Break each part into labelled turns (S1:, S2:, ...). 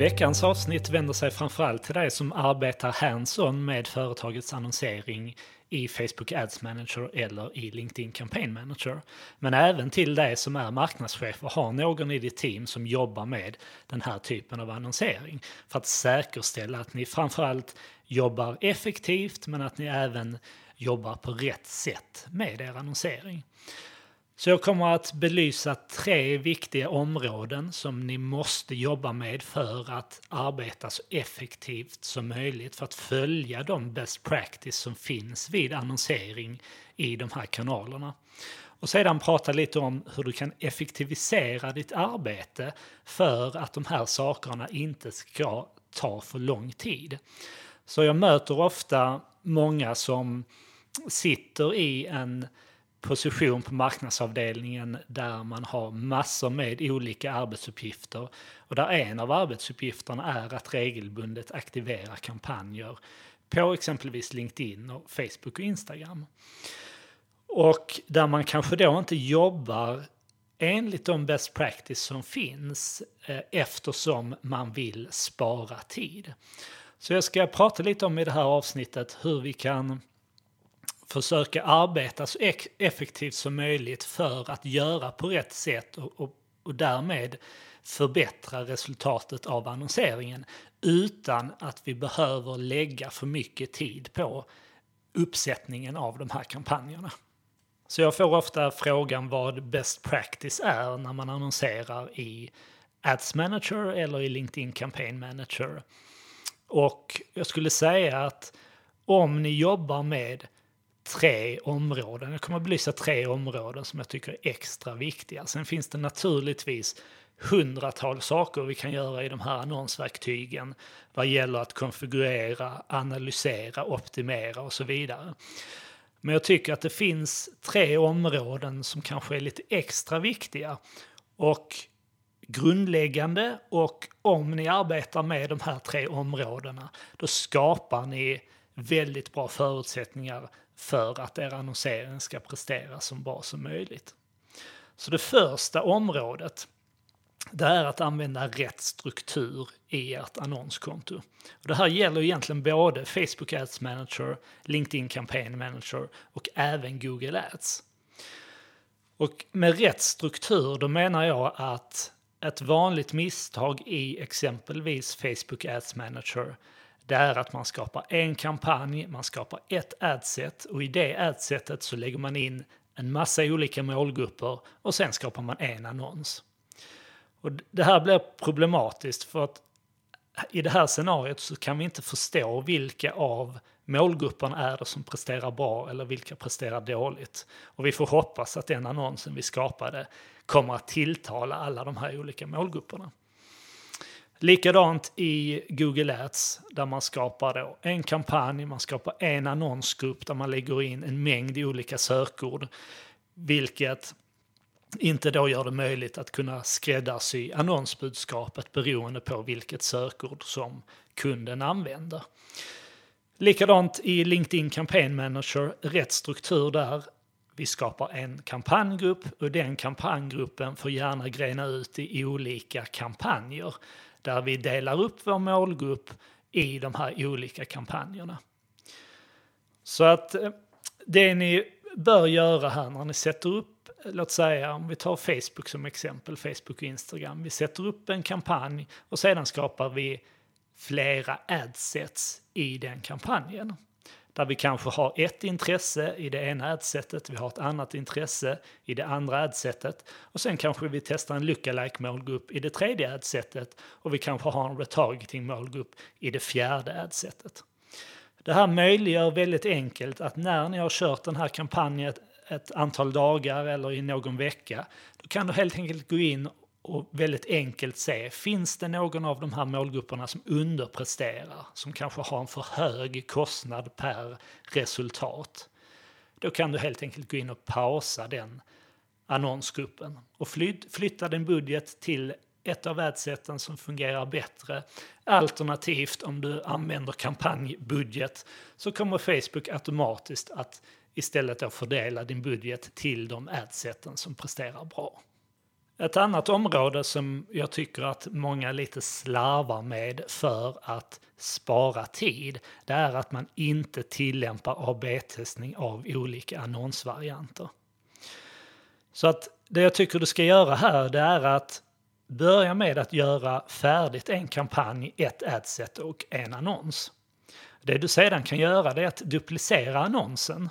S1: Veckans avsnitt vänder sig framförallt till dig som arbetar hands-on med företagets annonsering i Facebook Ads Manager eller i LinkedIn Campaign Manager. Men även till dig som är marknadschef och har någon i ditt team som jobbar med den här typen av annonsering. För att säkerställa att ni framförallt jobbar effektivt men att ni även jobbar på rätt sätt med er annonsering. Så jag kommer att belysa tre viktiga områden som ni måste jobba med för att arbeta så effektivt som möjligt för att följa de best practice som finns vid annonsering i de här kanalerna. Och sedan prata lite om hur du kan effektivisera ditt arbete för att de här sakerna inte ska ta för lång tid. Så jag möter ofta många som sitter i en position på marknadsavdelningen där man har massor med olika arbetsuppgifter och där en av arbetsuppgifterna är att regelbundet aktivera kampanjer på exempelvis LinkedIn, och Facebook och Instagram. Och där man kanske då inte jobbar enligt de best practice som finns eh, eftersom man vill spara tid. Så jag ska prata lite om i det här avsnittet hur vi kan försöka arbeta så effektivt som möjligt för att göra på rätt sätt och, och, och därmed förbättra resultatet av annonseringen utan att vi behöver lägga för mycket tid på uppsättningen av de här kampanjerna. Så jag får ofta frågan vad best practice är när man annonserar i Ads Manager eller i LinkedIn Campaign Manager. Och jag skulle säga att om ni jobbar med tre områden. Jag kommer att belysa tre områden som jag tycker är extra viktiga. Sen finns det naturligtvis hundratals saker vi kan göra i de här annonsverktygen vad gäller att konfigurera, analysera, optimera och så vidare. Men jag tycker att det finns tre områden som kanske är lite extra viktiga och grundläggande och om ni arbetar med de här tre områdena då skapar ni väldigt bra förutsättningar för att er annonsering ska prestera så bra som möjligt. Så det första området det är att använda rätt struktur i ert annonskonto. Och det här gäller egentligen både Facebook Ads Manager, LinkedIn Campaign Manager och även Google Ads. Och med rätt struktur då menar jag att ett vanligt misstag i exempelvis Facebook Ads Manager det är att man skapar en kampanj, man skapar ett adset och i det adsetet så lägger man in en massa olika målgrupper och sen skapar man en annons. Och det här blir problematiskt för att i det här scenariot så kan vi inte förstå vilka av målgrupperna är det som presterar bra eller vilka presterar dåligt. Och vi får hoppas att den annonsen vi skapade kommer att tilltala alla de här olika målgrupperna. Likadant i Google Ads där man skapar då en kampanj, man skapar en annonsgrupp där man lägger in en mängd olika sökord. Vilket inte då gör det möjligt att kunna skräddarsy annonsbudskapet beroende på vilket sökord som kunden använder. Likadant i LinkedIn Campaign Manager, rätt struktur där. Vi skapar en kampanjgrupp och den kampanjgruppen får gärna grena ut i olika kampanjer där vi delar upp vår målgrupp i de här olika kampanjerna. Så att eh, det ni bör göra här när ni sätter upp, låt säga om vi tar Facebook som exempel, Facebook och Instagram. Vi sätter upp en kampanj och sedan skapar vi flera adsets i den kampanjen. Där vi kanske har ett intresse i det ena adsetet, vi har ett annat intresse i det andra adsetet och sen kanske vi testar en lookalike målgrupp i det tredje adsetet och vi kanske har en retargeting målgrupp i det fjärde adsetet. Det här möjliggör väldigt enkelt att när ni har kört den här kampanjen ett antal dagar eller i någon vecka, då kan du helt enkelt gå in och väldigt enkelt se, finns det någon av de här målgrupperna som underpresterar, som kanske har en för hög kostnad per resultat? Då kan du helt enkelt gå in och pausa den annonsgruppen och flytta din budget till ett av adseten som fungerar bättre. Alternativt om du använder kampanjbudget så kommer Facebook automatiskt att istället då fördela din budget till de adseten som presterar bra. Ett annat område som jag tycker att många lite slarvar med för att spara tid, det är att man inte tillämpar AB-testning av olika annonsvarianter. Så att det jag tycker du ska göra här, det är att börja med att göra färdigt en kampanj, ett adset och en annons. Det du sedan kan göra det är att duplicera annonsen.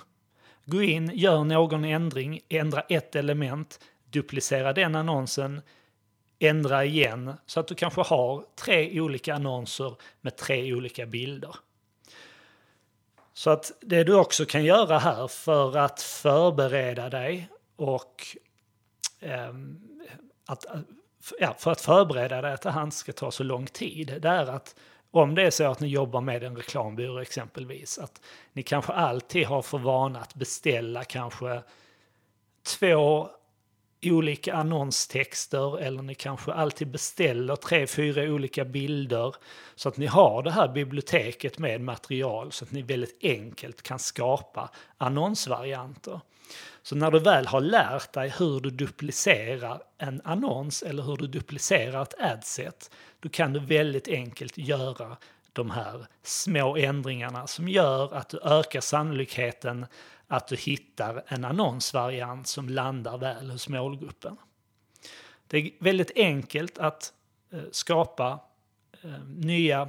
S1: Gå in, gör någon ändring, ändra ett element, duplicera den annonsen, ändra igen så att du kanske har tre olika annonser med tre olika bilder. Så att det du också kan göra här för att förbereda dig och eh, att, ja, för att förbereda dig att det här inte ska ta så lång tid, det är att om det är så att ni jobbar med en reklambyrå exempelvis, att ni kanske alltid har för vana att beställa kanske två olika annonstexter eller ni kanske alltid beställer tre, fyra olika bilder så att ni har det här biblioteket med material så att ni väldigt enkelt kan skapa annonsvarianter. Så när du väl har lärt dig hur du duplicerar en annons eller hur du duplicerar ett adset, då kan du väldigt enkelt göra de här små ändringarna som gör att du ökar sannolikheten att du hittar en annonsvariant som landar väl hos målgruppen. Det är väldigt enkelt att eh, skapa eh, nya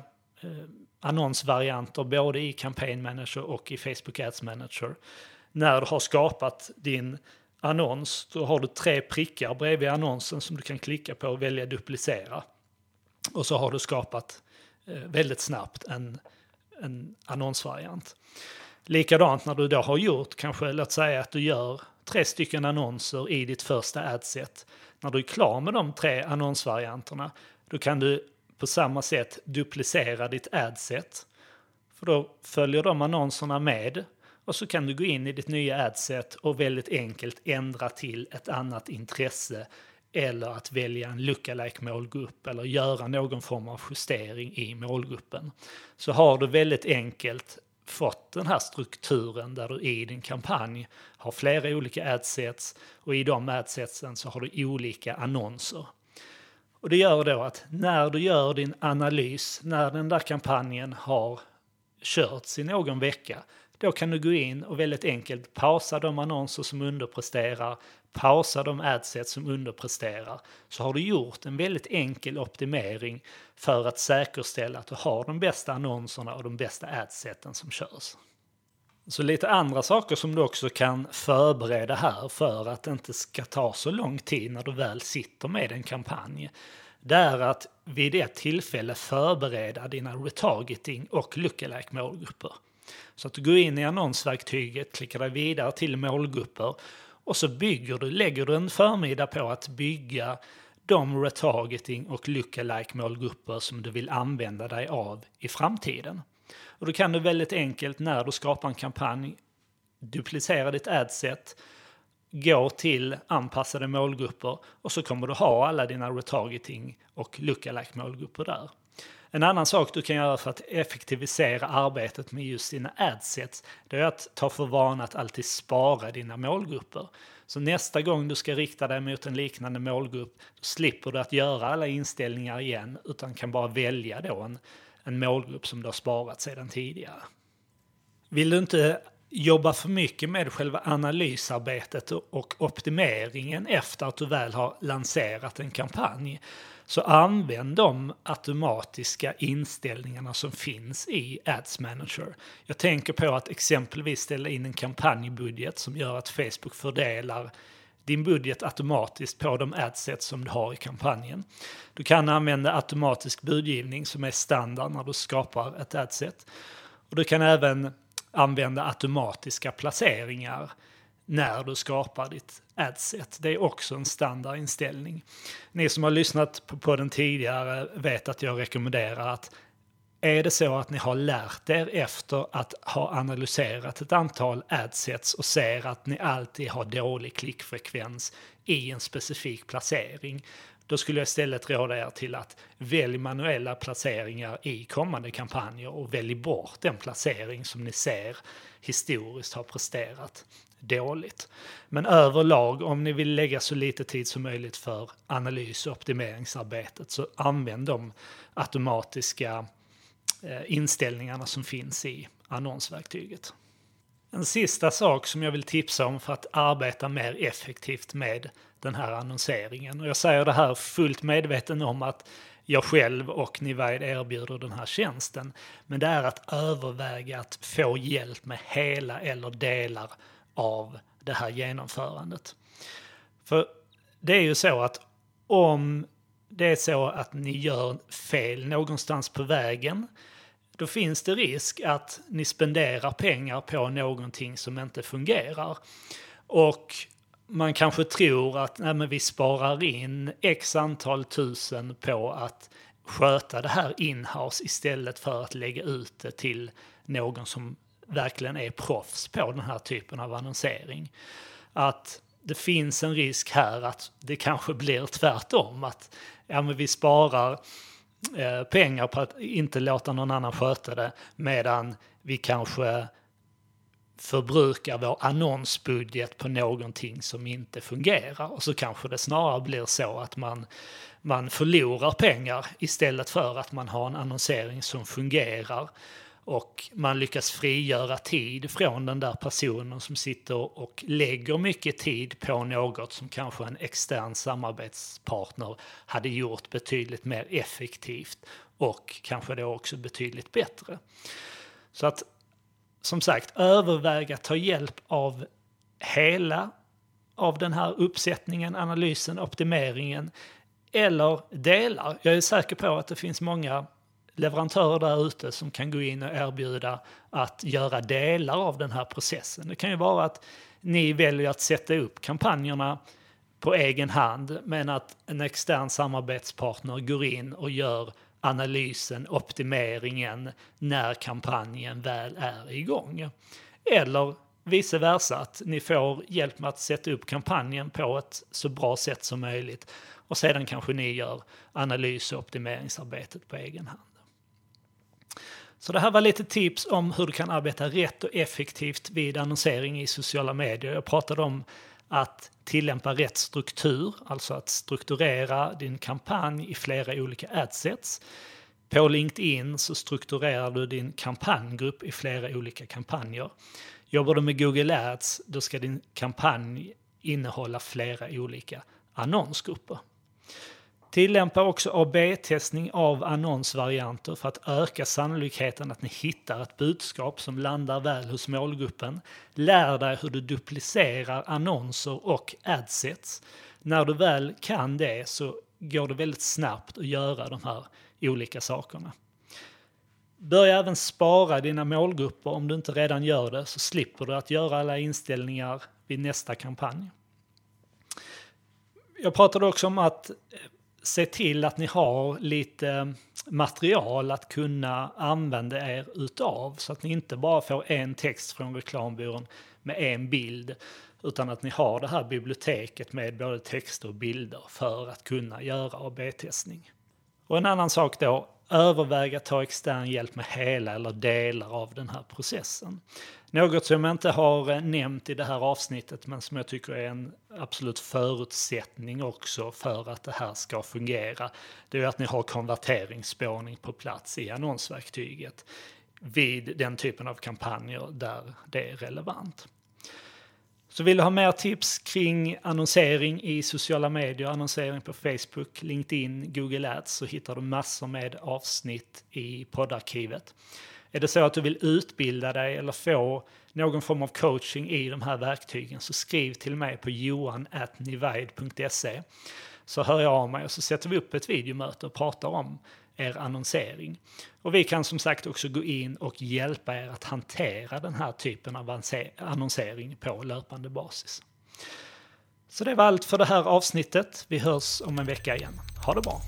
S1: eh, annonsvarianter både i Campaign Manager och i Facebook Ads Manager. När du har skapat din annons, då har du tre prickar bredvid annonsen som du kan klicka på och välja duplicera. Och så har du skapat Eh, väldigt snabbt en, en annonsvariant. Likadant när du då har gjort, kanske låt säga att du gör tre stycken annonser i ditt första adset. När du är klar med de tre annonsvarianterna, då kan du på samma sätt duplicera ditt adset. För då följer de annonserna med och så kan du gå in i ditt nya adset och väldigt enkelt ändra till ett annat intresse eller att välja en lookalike målgrupp eller göra någon form av justering i målgruppen. Så har du väldigt enkelt fått den här strukturen där du i din kampanj har flera olika adsets och i de adsetsen så har du olika annonser. Och det gör då att när du gör din analys, när den där kampanjen har körts i någon vecka, då kan du gå in och väldigt enkelt pausa de annonser som underpresterar, pausa de adsets som underpresterar, så har du gjort en väldigt enkel optimering för att säkerställa att du har de bästa annonserna och de bästa adseten som körs. Så lite andra saker som du också kan förbereda här för att det inte ska ta så lång tid när du väl sitter med en kampanj. Det är att vid ett tillfälle förbereda dina retargeting och lookalike målgrupper. Så att du går in i annonsverktyget, klickar dig vidare till målgrupper och så bygger du, lägger du en förmiddag på att bygga de retargeting och lookalike målgrupper som du vill använda dig av i framtiden. Och då kan du väldigt enkelt när du skapar en kampanj duplicera ditt adset, gå till anpassade målgrupper och så kommer du ha alla dina retargeting och lookalike målgrupper där. En annan sak du kan göra för att effektivisera arbetet med just dina adsets, det är att ta för vana att alltid spara dina målgrupper. Så nästa gång du ska rikta dig mot en liknande målgrupp, då slipper du att göra alla inställningar igen, utan kan bara välja då en, en målgrupp som du har sparat sedan tidigare. Vill du inte jobba för mycket med själva analysarbetet och optimeringen efter att du väl har lanserat en kampanj, så använd de automatiska inställningarna som finns i Ads Manager. Jag tänker på att exempelvis ställa in en kampanjbudget som gör att Facebook fördelar din budget automatiskt på de adset som du har i kampanjen. Du kan använda automatisk budgivning som är standard när du skapar ett adset. Och du kan även använda automatiska placeringar när du skapar ditt adset. Det är också en standardinställning. Ni som har lyssnat på den tidigare vet att jag rekommenderar att är det så att ni har lärt er efter att ha analyserat ett antal adsets och ser att ni alltid har dålig klickfrekvens i en specifik placering, då skulle jag istället råda er till att välja manuella placeringar i kommande kampanjer och välj bort den placering som ni ser historiskt har presterat dåligt. Men överlag, om ni vill lägga så lite tid som möjligt för analys och optimeringsarbetet så använd de automatiska eh, inställningarna som finns i annonsverktyget. En sista sak som jag vill tipsa om för att arbeta mer effektivt med den här annonseringen. Och jag säger det här fullt medveten om att jag själv och Nivide erbjuder den här tjänsten. Men det är att överväga att få hjälp med hela eller delar av det här genomförandet. För det är ju så att om det är så att ni gör fel någonstans på vägen då finns det risk att ni spenderar pengar på någonting som inte fungerar. Och man kanske tror att nej, men vi sparar in x antal tusen på att sköta det här inhouse istället för att lägga ut det till någon som verkligen är proffs på den här typen av annonsering. Att det finns en risk här att det kanske blir tvärtom. Att ja, men vi sparar eh, pengar på att inte låta någon annan sköta det medan vi kanske förbrukar vår annonsbudget på någonting som inte fungerar. Och så kanske det snarare blir så att man, man förlorar pengar istället för att man har en annonsering som fungerar och man lyckas frigöra tid från den där personen som sitter och lägger mycket tid på något som kanske en extern samarbetspartner hade gjort betydligt mer effektivt och kanske då också betydligt bättre. Så att som sagt, överväga att ta hjälp av hela av den här uppsättningen, analysen, optimeringen eller delar. Jag är säker på att det finns många leverantörer där ute som kan gå in och erbjuda att göra delar av den här processen. Det kan ju vara att ni väljer att sätta upp kampanjerna på egen hand men att en extern samarbetspartner går in och gör analysen, optimeringen när kampanjen väl är igång. Eller vice versa, att ni får hjälp med att sätta upp kampanjen på ett så bra sätt som möjligt och sedan kanske ni gör analys och optimeringsarbetet på egen hand. Så det här var lite tips om hur du kan arbeta rätt och effektivt vid annonsering i sociala medier. Jag pratade om att tillämpa rätt struktur, alltså att strukturera din kampanj i flera olika adsets. På LinkedIn så strukturerar du din kampanjgrupp i flera olika kampanjer. Jobbar du med Google Ads, då ska din kampanj innehålla flera olika annonsgrupper. Tillämpa också AB-testning av annonsvarianter för att öka sannolikheten att ni hittar ett budskap som landar väl hos målgruppen. Lär dig hur du duplicerar annonser och adsets. När du väl kan det så går det väldigt snabbt att göra de här olika sakerna. Börja även spara dina målgrupper om du inte redan gör det så slipper du att göra alla inställningar vid nästa kampanj. Jag pratade också om att se till att ni har lite eh, material att kunna använda er utav så att ni inte bara får en text från reklambyrån med en bild utan att ni har det här biblioteket med både texter och bilder för att kunna göra AB-testning. Och en annan sak då, överväga att ta extern hjälp med hela eller delar av den här processen. Något som jag inte har eh, nämnt i det här avsnittet men som jag tycker är en absolut förutsättning också för att det här ska fungera. Det är att ni har konverteringsspårning på plats i annonsverktyget vid den typen av kampanjer där det är relevant. Så vill du ha mer tips kring annonsering i sociala medier, annonsering på Facebook, LinkedIn, Google Ads så hittar du massor med avsnitt i poddarkivet. Är det så att du vill utbilda dig eller få någon form av coaching i de här verktygen så skriv till mig på johan.nivide.se så hör jag av mig och så sätter vi upp ett videomöte och pratar om er annonsering. Och vi kan som sagt också gå in och hjälpa er att hantera den här typen av annonsering på löpande basis. Så det var allt för det här avsnittet. Vi hörs om en vecka igen. Ha det bra!